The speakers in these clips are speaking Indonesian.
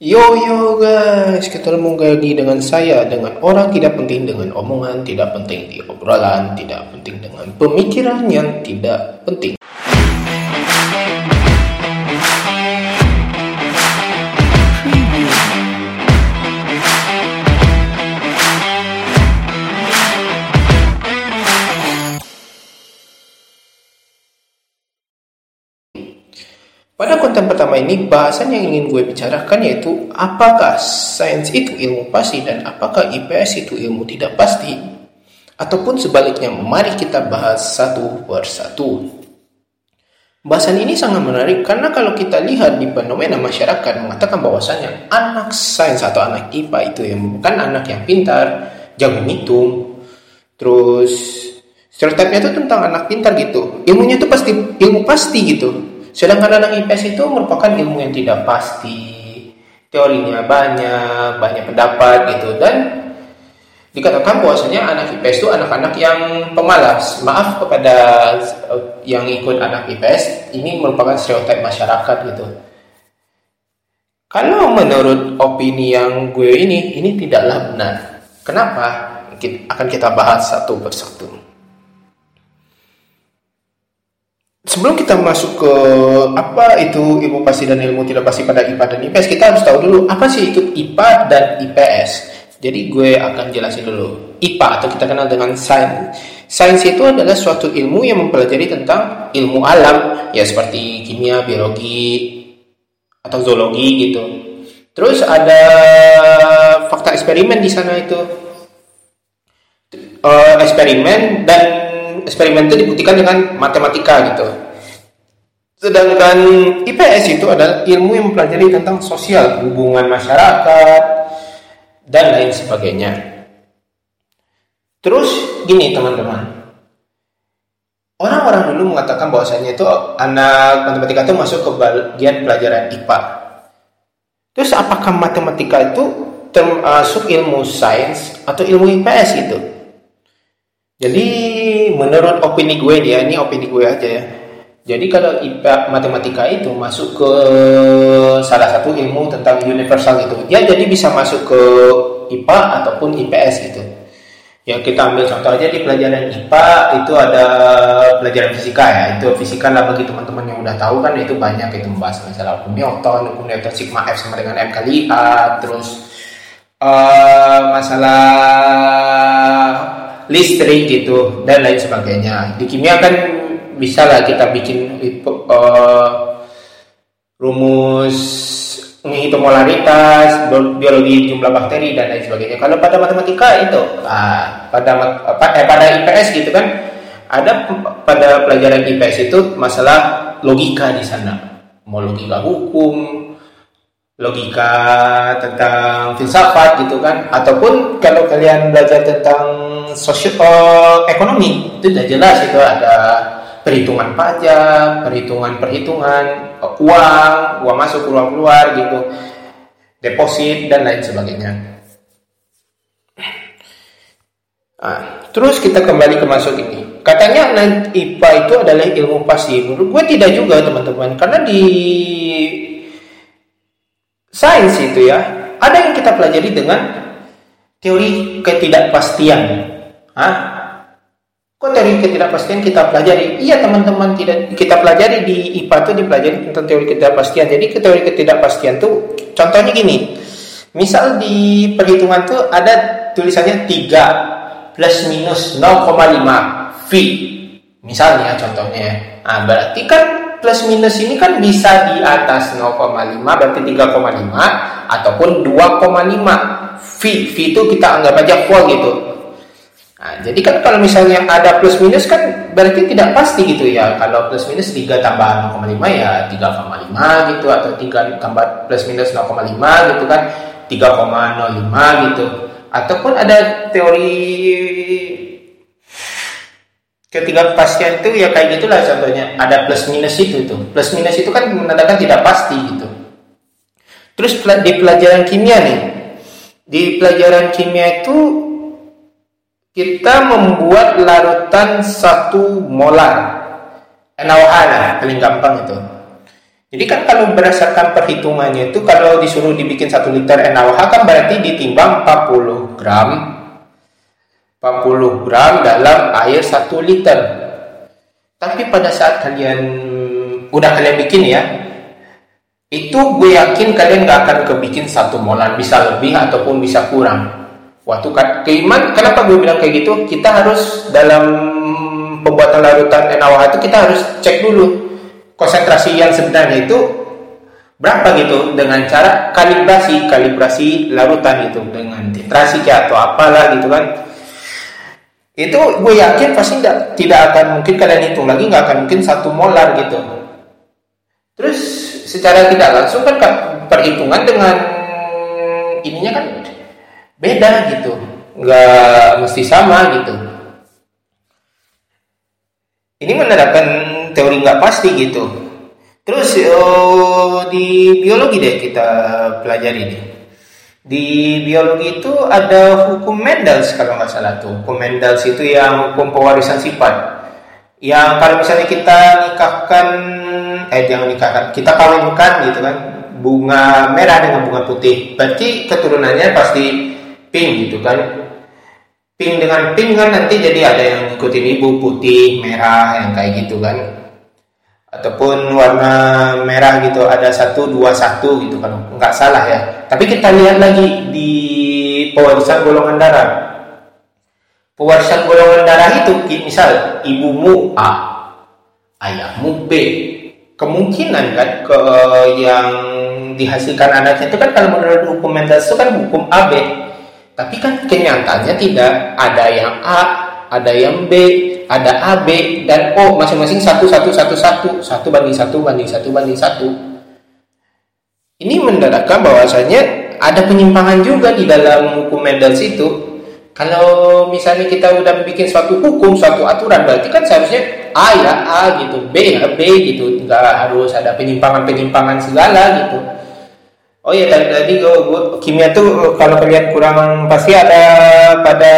Yo yo guys, ketemu lagi dengan saya dengan orang tidak penting dengan omongan tidak penting di obrolan tidak penting dengan pemikiran yang tidak penting. Konten pertama ini, bahasan yang ingin gue bicarakan yaitu apakah sains itu ilmu pasti dan apakah IPS itu ilmu tidak pasti? Ataupun sebaliknya, mari kita bahas satu persatu. Bahasan ini sangat menarik karena kalau kita lihat di fenomena masyarakat mengatakan bahwasanya anak sains atau anak IPA itu yang bukan anak yang pintar, jago ngitung, terus stereotipnya itu tentang anak pintar gitu. Ilmunya itu pasti ilmu pasti gitu Sedangkan anak IPS itu merupakan ilmu yang tidak pasti, teorinya banyak, banyak pendapat gitu dan dikatakan bahwasanya anak IPS itu anak-anak yang pemalas. Maaf kepada yang ikut anak IPS, ini merupakan stereotip masyarakat gitu. Kalau menurut opini yang gue ini, ini tidaklah benar. Kenapa? Akan kita bahas satu persatu. Sebelum kita masuk ke apa itu ilmu pasti dan ilmu tidak pasti pada IPA dan IPS, kita harus tahu dulu apa sih itu IPA dan IPS. Jadi gue akan jelasin dulu. IPA atau kita kenal dengan sains. Sains itu adalah suatu ilmu yang mempelajari tentang ilmu alam, ya seperti kimia, biologi, atau zoologi gitu. Terus ada fakta eksperimen di sana itu. Uh, eksperimen dan eksperimen itu dibuktikan dengan matematika gitu. Sedangkan IPS itu adalah ilmu yang mempelajari tentang sosial, hubungan masyarakat, dan lain sebagainya. Terus gini teman-teman, orang-orang dulu mengatakan bahwasanya itu anak matematika itu masuk ke bagian pelajaran IPA. Terus apakah matematika itu termasuk ilmu sains atau ilmu IPS itu? Jadi menurut opini gue dia, ini opini gue aja ya. Jadi kalau IPA matematika itu masuk ke salah satu ilmu tentang universal itu, dia jadi bisa masuk ke IPA ataupun IPS gitu. Ya kita ambil contoh aja di pelajaran IPA itu ada pelajaran fisika ya. Itu fisika lah bagi teman-teman yang udah tahu kan itu banyak itu membahas masalah hukum Newton, hukum Newton sigma F sama dengan M kali A, terus uh, masalah listrik gitu dan lain sebagainya. Di kimia kan bisa lah kita bikin uh, rumus menghitung molaritas, biologi jumlah bakteri dan lain sebagainya. Kalau pada matematika itu, ah, pada eh, pada IPS gitu kan, ada pada pelajaran IPS itu masalah logika di sana, mau logika hukum, logika tentang filsafat gitu kan ataupun kalau kalian belajar tentang sosial uh, ekonomi itu sudah jelas itu ada perhitungan pajak perhitungan perhitungan uh, uang uang masuk uang keluar gitu. Deposit dan lain sebagainya. Nah, terus kita kembali ke masuk ini. Katanya IPA itu adalah ilmu pasti. Menurut gue tidak juga teman-teman. Karena di sains itu ya ada yang kita pelajari dengan teori ketidakpastian. Hah? Kok teori ketidakpastian kita pelajari? Iya teman-teman tidak. Kita pelajari di IPA itu dipelajari tentang teori ketidakpastian. Jadi teori ketidakpastian tuh contohnya gini. Misal di perhitungan tuh ada tulisannya 3 plus minus 0,5 V. Misalnya contohnya. Nah berarti kan plus minus ini kan bisa di atas 0,5 berarti 3,5 ataupun 2,5 V. V itu kita anggap aja full gitu nah, jadi kan kalau misalnya ada plus minus kan berarti tidak pasti gitu ya. Kalau plus minus 3 tambah 0,5 ya 3,5 gitu atau 3 tambah plus minus 0,5 gitu kan 3,05 gitu. Ataupun ada teori Ketiga pasien itu ya kayak gitulah contohnya. Ada plus minus itu tuh. Plus minus itu kan menandakan tidak pasti gitu. Terus di pelajaran kimia nih. Di pelajaran kimia itu kita membuat larutan satu molar NaOH lah paling gampang itu Jadi kan kalau berdasarkan perhitungannya itu kalau disuruh dibikin satu liter NaOH kan berarti ditimbang 40 gram 40 gram dalam air satu liter. Tapi pada saat kalian udah kalian bikin ya, itu gue yakin kalian gak akan kebikin satu molar, bisa lebih ataupun bisa kurang. Waktu keiman, kenapa gue bilang kayak gitu? Kita harus dalam pembuatan larutan NaOH itu kita harus cek dulu konsentrasi yang sebenarnya itu berapa gitu dengan cara kalibrasi kalibrasi larutan itu dengan titrasi atau apalah gitu kan itu gue yakin pasti tidak tidak akan mungkin kalian hitung lagi nggak akan mungkin satu molar gitu terus secara tidak langsung kan perhitungan dengan ininya kan beda gitu nggak mesti sama gitu ini menerapkan teori nggak pasti gitu. Terus oh, di biologi deh kita pelajari deh. Di biologi itu ada hukum Mendels kalau nggak salah tuh. Hukum Mendels itu yang hukum pewarisan sifat. Yang kalau misalnya kita nikahkan, eh jangan nikahkan, kita kawinkan gitu kan, bunga merah dengan bunga putih. Berarti keturunannya pasti pink gitu kan. Pink dengan pink kan nanti jadi ada yang ikutin ibu putih merah yang kayak gitu kan. Ataupun warna merah gitu ada satu dua satu gitu kan. Nggak salah ya. Tapi kita lihat lagi di pewarisan golongan darah. Pewarisan golongan darah itu misal ibumu A ayahmu B kemungkinan kan ke yang dihasilkan anaknya itu kan kalau menurut hukum mental itu kan hukum AB tapi kan kenyataannya tidak ada yang A, ada yang B, ada AB dan O masing-masing satu satu satu satu satu banding satu banding satu banding satu. Ini mendaratkan bahwasanya ada penyimpangan juga di dalam hukum Mendels itu. Kalau misalnya kita udah bikin suatu hukum, suatu aturan, berarti kan seharusnya A ya A gitu, B ya B gitu, nggak harus ada penyimpangan-penyimpangan segala gitu. Oh iya tadi tadi gue, gue kimia tuh kalau kalian kurang pasti ada pada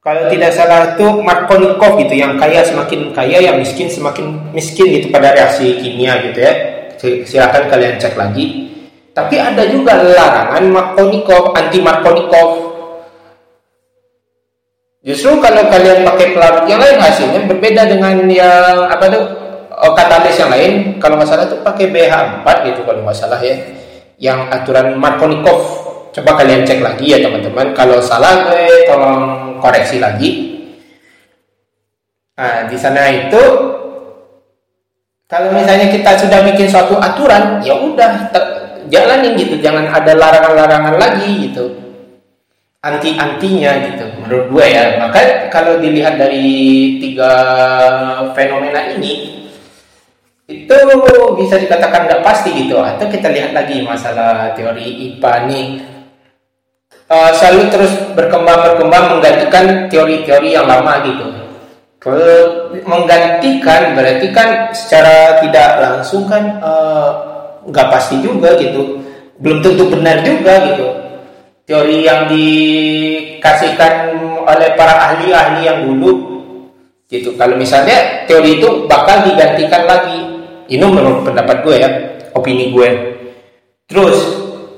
kalau tidak salah itu Markovnikov gitu yang kaya semakin kaya yang miskin semakin miskin gitu pada reaksi kimia gitu ya. Silakan kalian cek lagi. Tapi ada juga larangan Markovnikov anti Markovnikov justru kalau kalian pakai pelarut yang lain hasilnya berbeda dengan yang apa tuh oh, katalis yang lain kalau nggak salah itu pakai BH4 gitu kalau nggak salah ya. Yang aturan Markovnikov coba kalian cek lagi ya teman-teman. Kalau salah gue tolong koreksi lagi. Nah di sana itu kalau misalnya kita sudah bikin suatu aturan ya udah jalanin gitu. Jangan ada larangan-larangan lagi gitu. Anti-antinya gitu menurut gue ya. Maka kalau dilihat dari tiga fenomena ini itu bisa dikatakan nggak pasti gitu. Atau kita lihat lagi masalah teori IPA nih. Uh, selalu terus berkembang berkembang menggantikan teori-teori yang lama gitu. Ke menggantikan berarti kan secara tidak langsung kan eh, nggak uh, pasti juga gitu. Belum tentu benar juga gitu. Teori yang dikasihkan oleh para ahli-ahli yang dulu gitu. Kalau misalnya teori itu bakal digantikan lagi ini menurut pendapat gue ya, opini gue. Terus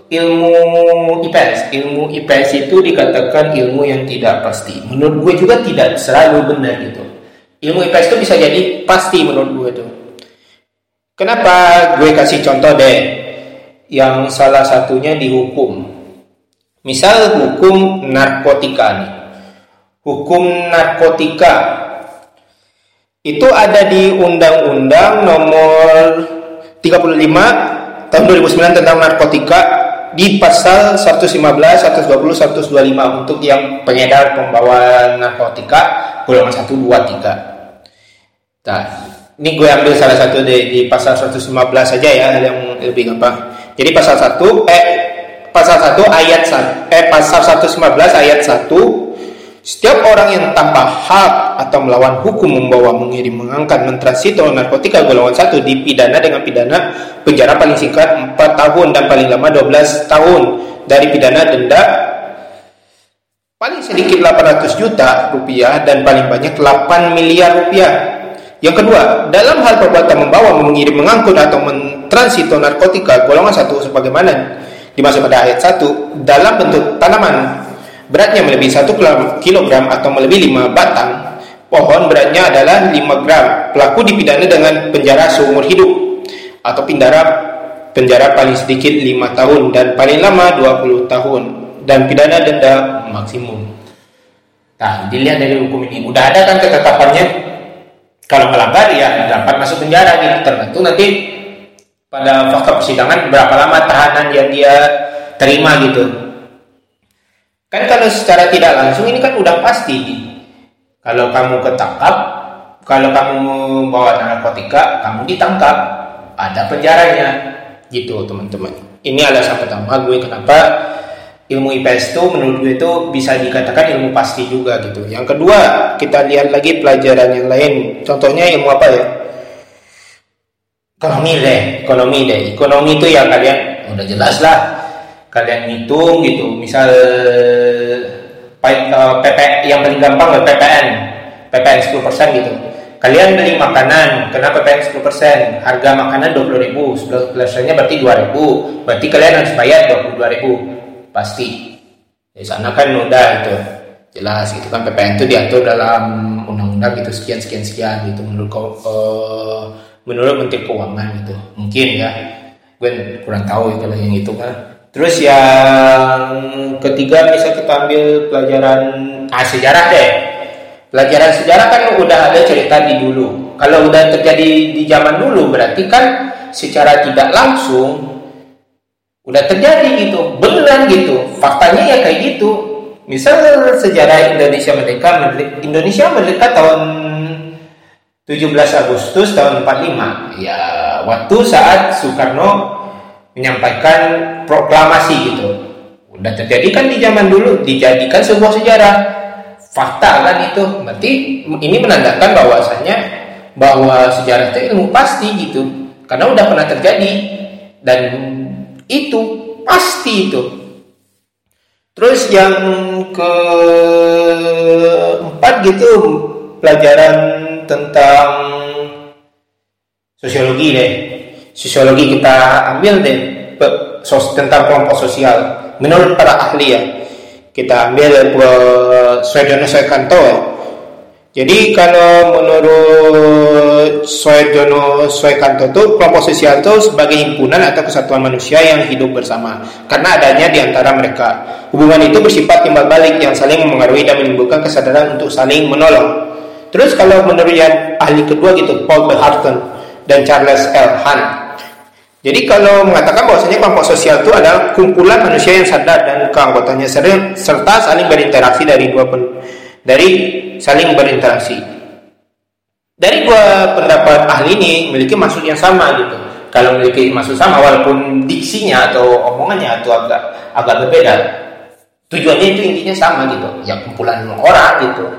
ilmu IPS, ilmu IPS itu dikatakan ilmu yang tidak pasti. Menurut gue juga tidak selalu benar gitu. Ilmu IPS itu bisa jadi pasti menurut gue tuh. Kenapa gue kasih contoh deh? Yang salah satunya dihukum. Misal hukum narkotika nih. Hukum narkotika itu ada di Undang-Undang Nomor 35 tahun 2009 tentang narkotika di pasal 115, 120, 125 untuk yang pengedar pembawa narkotika golongan 1, 2, 3. Nah, ini gue ambil salah satu di, di pasal 115 saja ya yang lebih gampang. Jadi pasal 1 eh pasal 1 ayat 1 eh pasal 115 ayat 1 setiap orang yang tanpa hak atau melawan hukum membawa, mengirim, mengangkat, mentransito narkotika golongan satu dipidana dengan pidana penjara paling singkat 4 tahun dan paling lama 12 tahun. Dari pidana denda paling sedikit 800 juta rupiah dan paling banyak 8 miliar rupiah. Yang kedua, dalam hal perbuatan membawa, mengirim, mengangkut atau mentransito narkotika golongan satu sebagaimana dimaksud pada ayat 1 dalam bentuk tanaman beratnya melebihi 1 kilogram atau melebihi 5 batang. Pohon beratnya adalah 5 gram. Pelaku dipidana dengan penjara seumur hidup. Atau penjara penjara paling sedikit 5 tahun dan paling lama 20 tahun. Dan pidana denda maksimum. Nah dilihat dari hukum ini. Udah ada kan ketetapannya? Kalau melanggar ya dapat masuk penjara gitu tergantung nanti pada fakta persidangan berapa lama tahanan yang dia terima gitu kan kalau secara tidak langsung ini kan udah pasti kalau kamu ketangkap kalau kamu bawa narkotika kamu ditangkap ada penjaranya gitu teman-teman ini alasan pertama gue kenapa ilmu IPS itu menurut gue itu bisa dikatakan ilmu pasti juga gitu. Yang kedua, kita lihat lagi pelajaran yang lain. Contohnya ilmu apa ya? Ekonomi deh, ekonomi deh. Ekonomi itu ya kalian udah jelas lah. Kalian hitung gitu. Misal PP yang paling gampang PPN. PPN 10% gitu. Kalian beli makanan, kenapa PPN 10%? Harga makanan 20 ribu, 10 nya berarti 2 ribu. Berarti kalian harus bayar 22 ribu pasti di sana kan udah itu jelas gitu kan PPN itu diatur dalam undang-undang gitu sekian sekian sekian gitu menurut uh, menurut Menteri Keuangan gitu mungkin ya gue kurang tahu kalau yang itu kan terus yang ketiga bisa kita ambil pelajaran ah, sejarah deh. Pelajaran sejarah kan udah ada cerita di dulu. Kalau udah terjadi di zaman dulu berarti kan secara tidak langsung udah terjadi gitu beneran gitu. Faktanya ya kayak gitu. Misal sejarah Indonesia merdeka Indonesia merdeka tahun 17 Agustus tahun 45 ya waktu saat Soekarno menyampaikan proklamasi gitu. Udah terjadi kan di zaman dulu dijadikan sebuah sejarah. Fakta kan itu. Berarti ini menandakan bahwasanya bahwa sejarah itu ilmu pasti gitu. Karena udah pernah terjadi. Dan itu pasti itu. Terus yang keempat gitu pelajaran tentang sosiologi deh. Sosiologi kita ambil deh tentang kelompok sosial. Menurut para ahli ya, kita ambil Swedono Soekanto ya jadi kalau menurut Soejono Soekanto itu kelompok sosial itu sebagai himpunan atau kesatuan manusia yang hidup bersama karena adanya di antara mereka. Hubungan itu bersifat timbal balik yang saling mempengaruhi dan menimbulkan kesadaran untuk saling menolong. Terus kalau menurut yang ahli kedua gitu Paul Beharton dan Charles L. Hunt. Jadi kalau mengatakan bahwasanya kelompok sosial itu adalah kumpulan manusia yang sadar dan keanggotanya sering serta saling berinteraksi dari dua pen, dari saling berinteraksi. Dari dua pendapat ahli ini memiliki maksud yang sama gitu. Kalau memiliki maksud sama walaupun diksinya atau omongannya itu agak agak berbeda, tujuannya itu intinya sama gitu. Ya kumpulan orang gitu.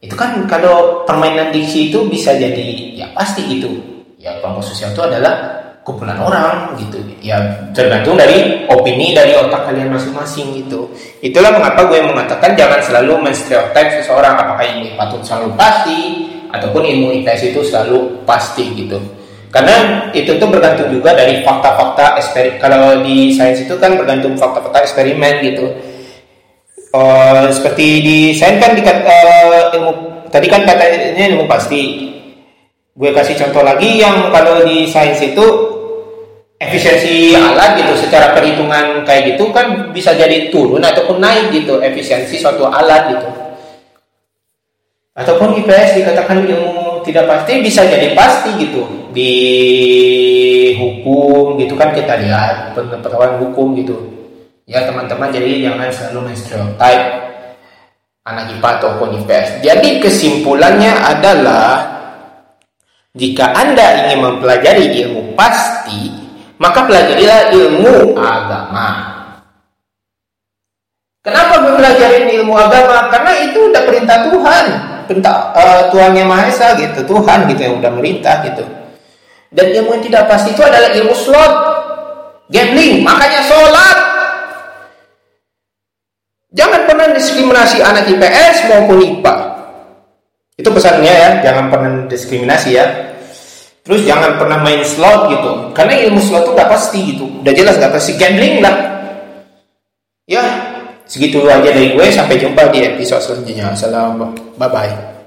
Itu kan kalau permainan diksi itu bisa jadi ya pasti gitu. Ya kelompok sosial itu adalah kumpulan orang gitu. Ya tergantung dari opini dari otak kalian masing-masing gitu. Itulah mengapa gue mengatakan jangan selalu menstereotip seseorang apakah ini patut selalu pasti ataupun ilmu IPS itu selalu pasti gitu. Karena itu tuh bergantung juga dari fakta-fakta eksperimen kalau di sains itu kan bergantung fakta-fakta eksperimen gitu. Uh, seperti di sains kan di uh, ilmu tadi kan katanya ilmu pasti. Gue kasih contoh lagi yang kalau di sains itu efisiensi alat gitu secara perhitungan kayak gitu kan bisa jadi turun ataupun naik gitu efisiensi suatu alat gitu. Ataupun IPS dikatakan ilmu tidak pasti bisa jadi pasti gitu. Di hukum gitu kan kita lihat pengetahuan hukum gitu. Ya teman-teman jadi jangan selalu menstereotip anak IPA ataupun IPS jadi kesimpulannya adalah jika anda ingin mempelajari ilmu pasti maka pelajarilah ilmu agama. Kenapa gue belajarin ilmu agama? Karena itu udah perintah Tuhan, perintah uh, Tuhan yang Maha Esa gitu, Tuhan gitu yang udah merintah gitu. Dan ilmu yang tidak pasti itu adalah ilmu slot, gambling, makanya sholat. Jangan pernah diskriminasi anak IPS maupun IPA. Itu pesannya ya, jangan pernah diskriminasi ya. Terus jangan pernah main slot gitu, karena ilmu slot itu nggak pasti gitu. Udah jelas nggak pasti gambling lah. Ya, segitu aja dari gue. Sampai jumpa di episode selanjutnya. Assalamualaikum, bye bye.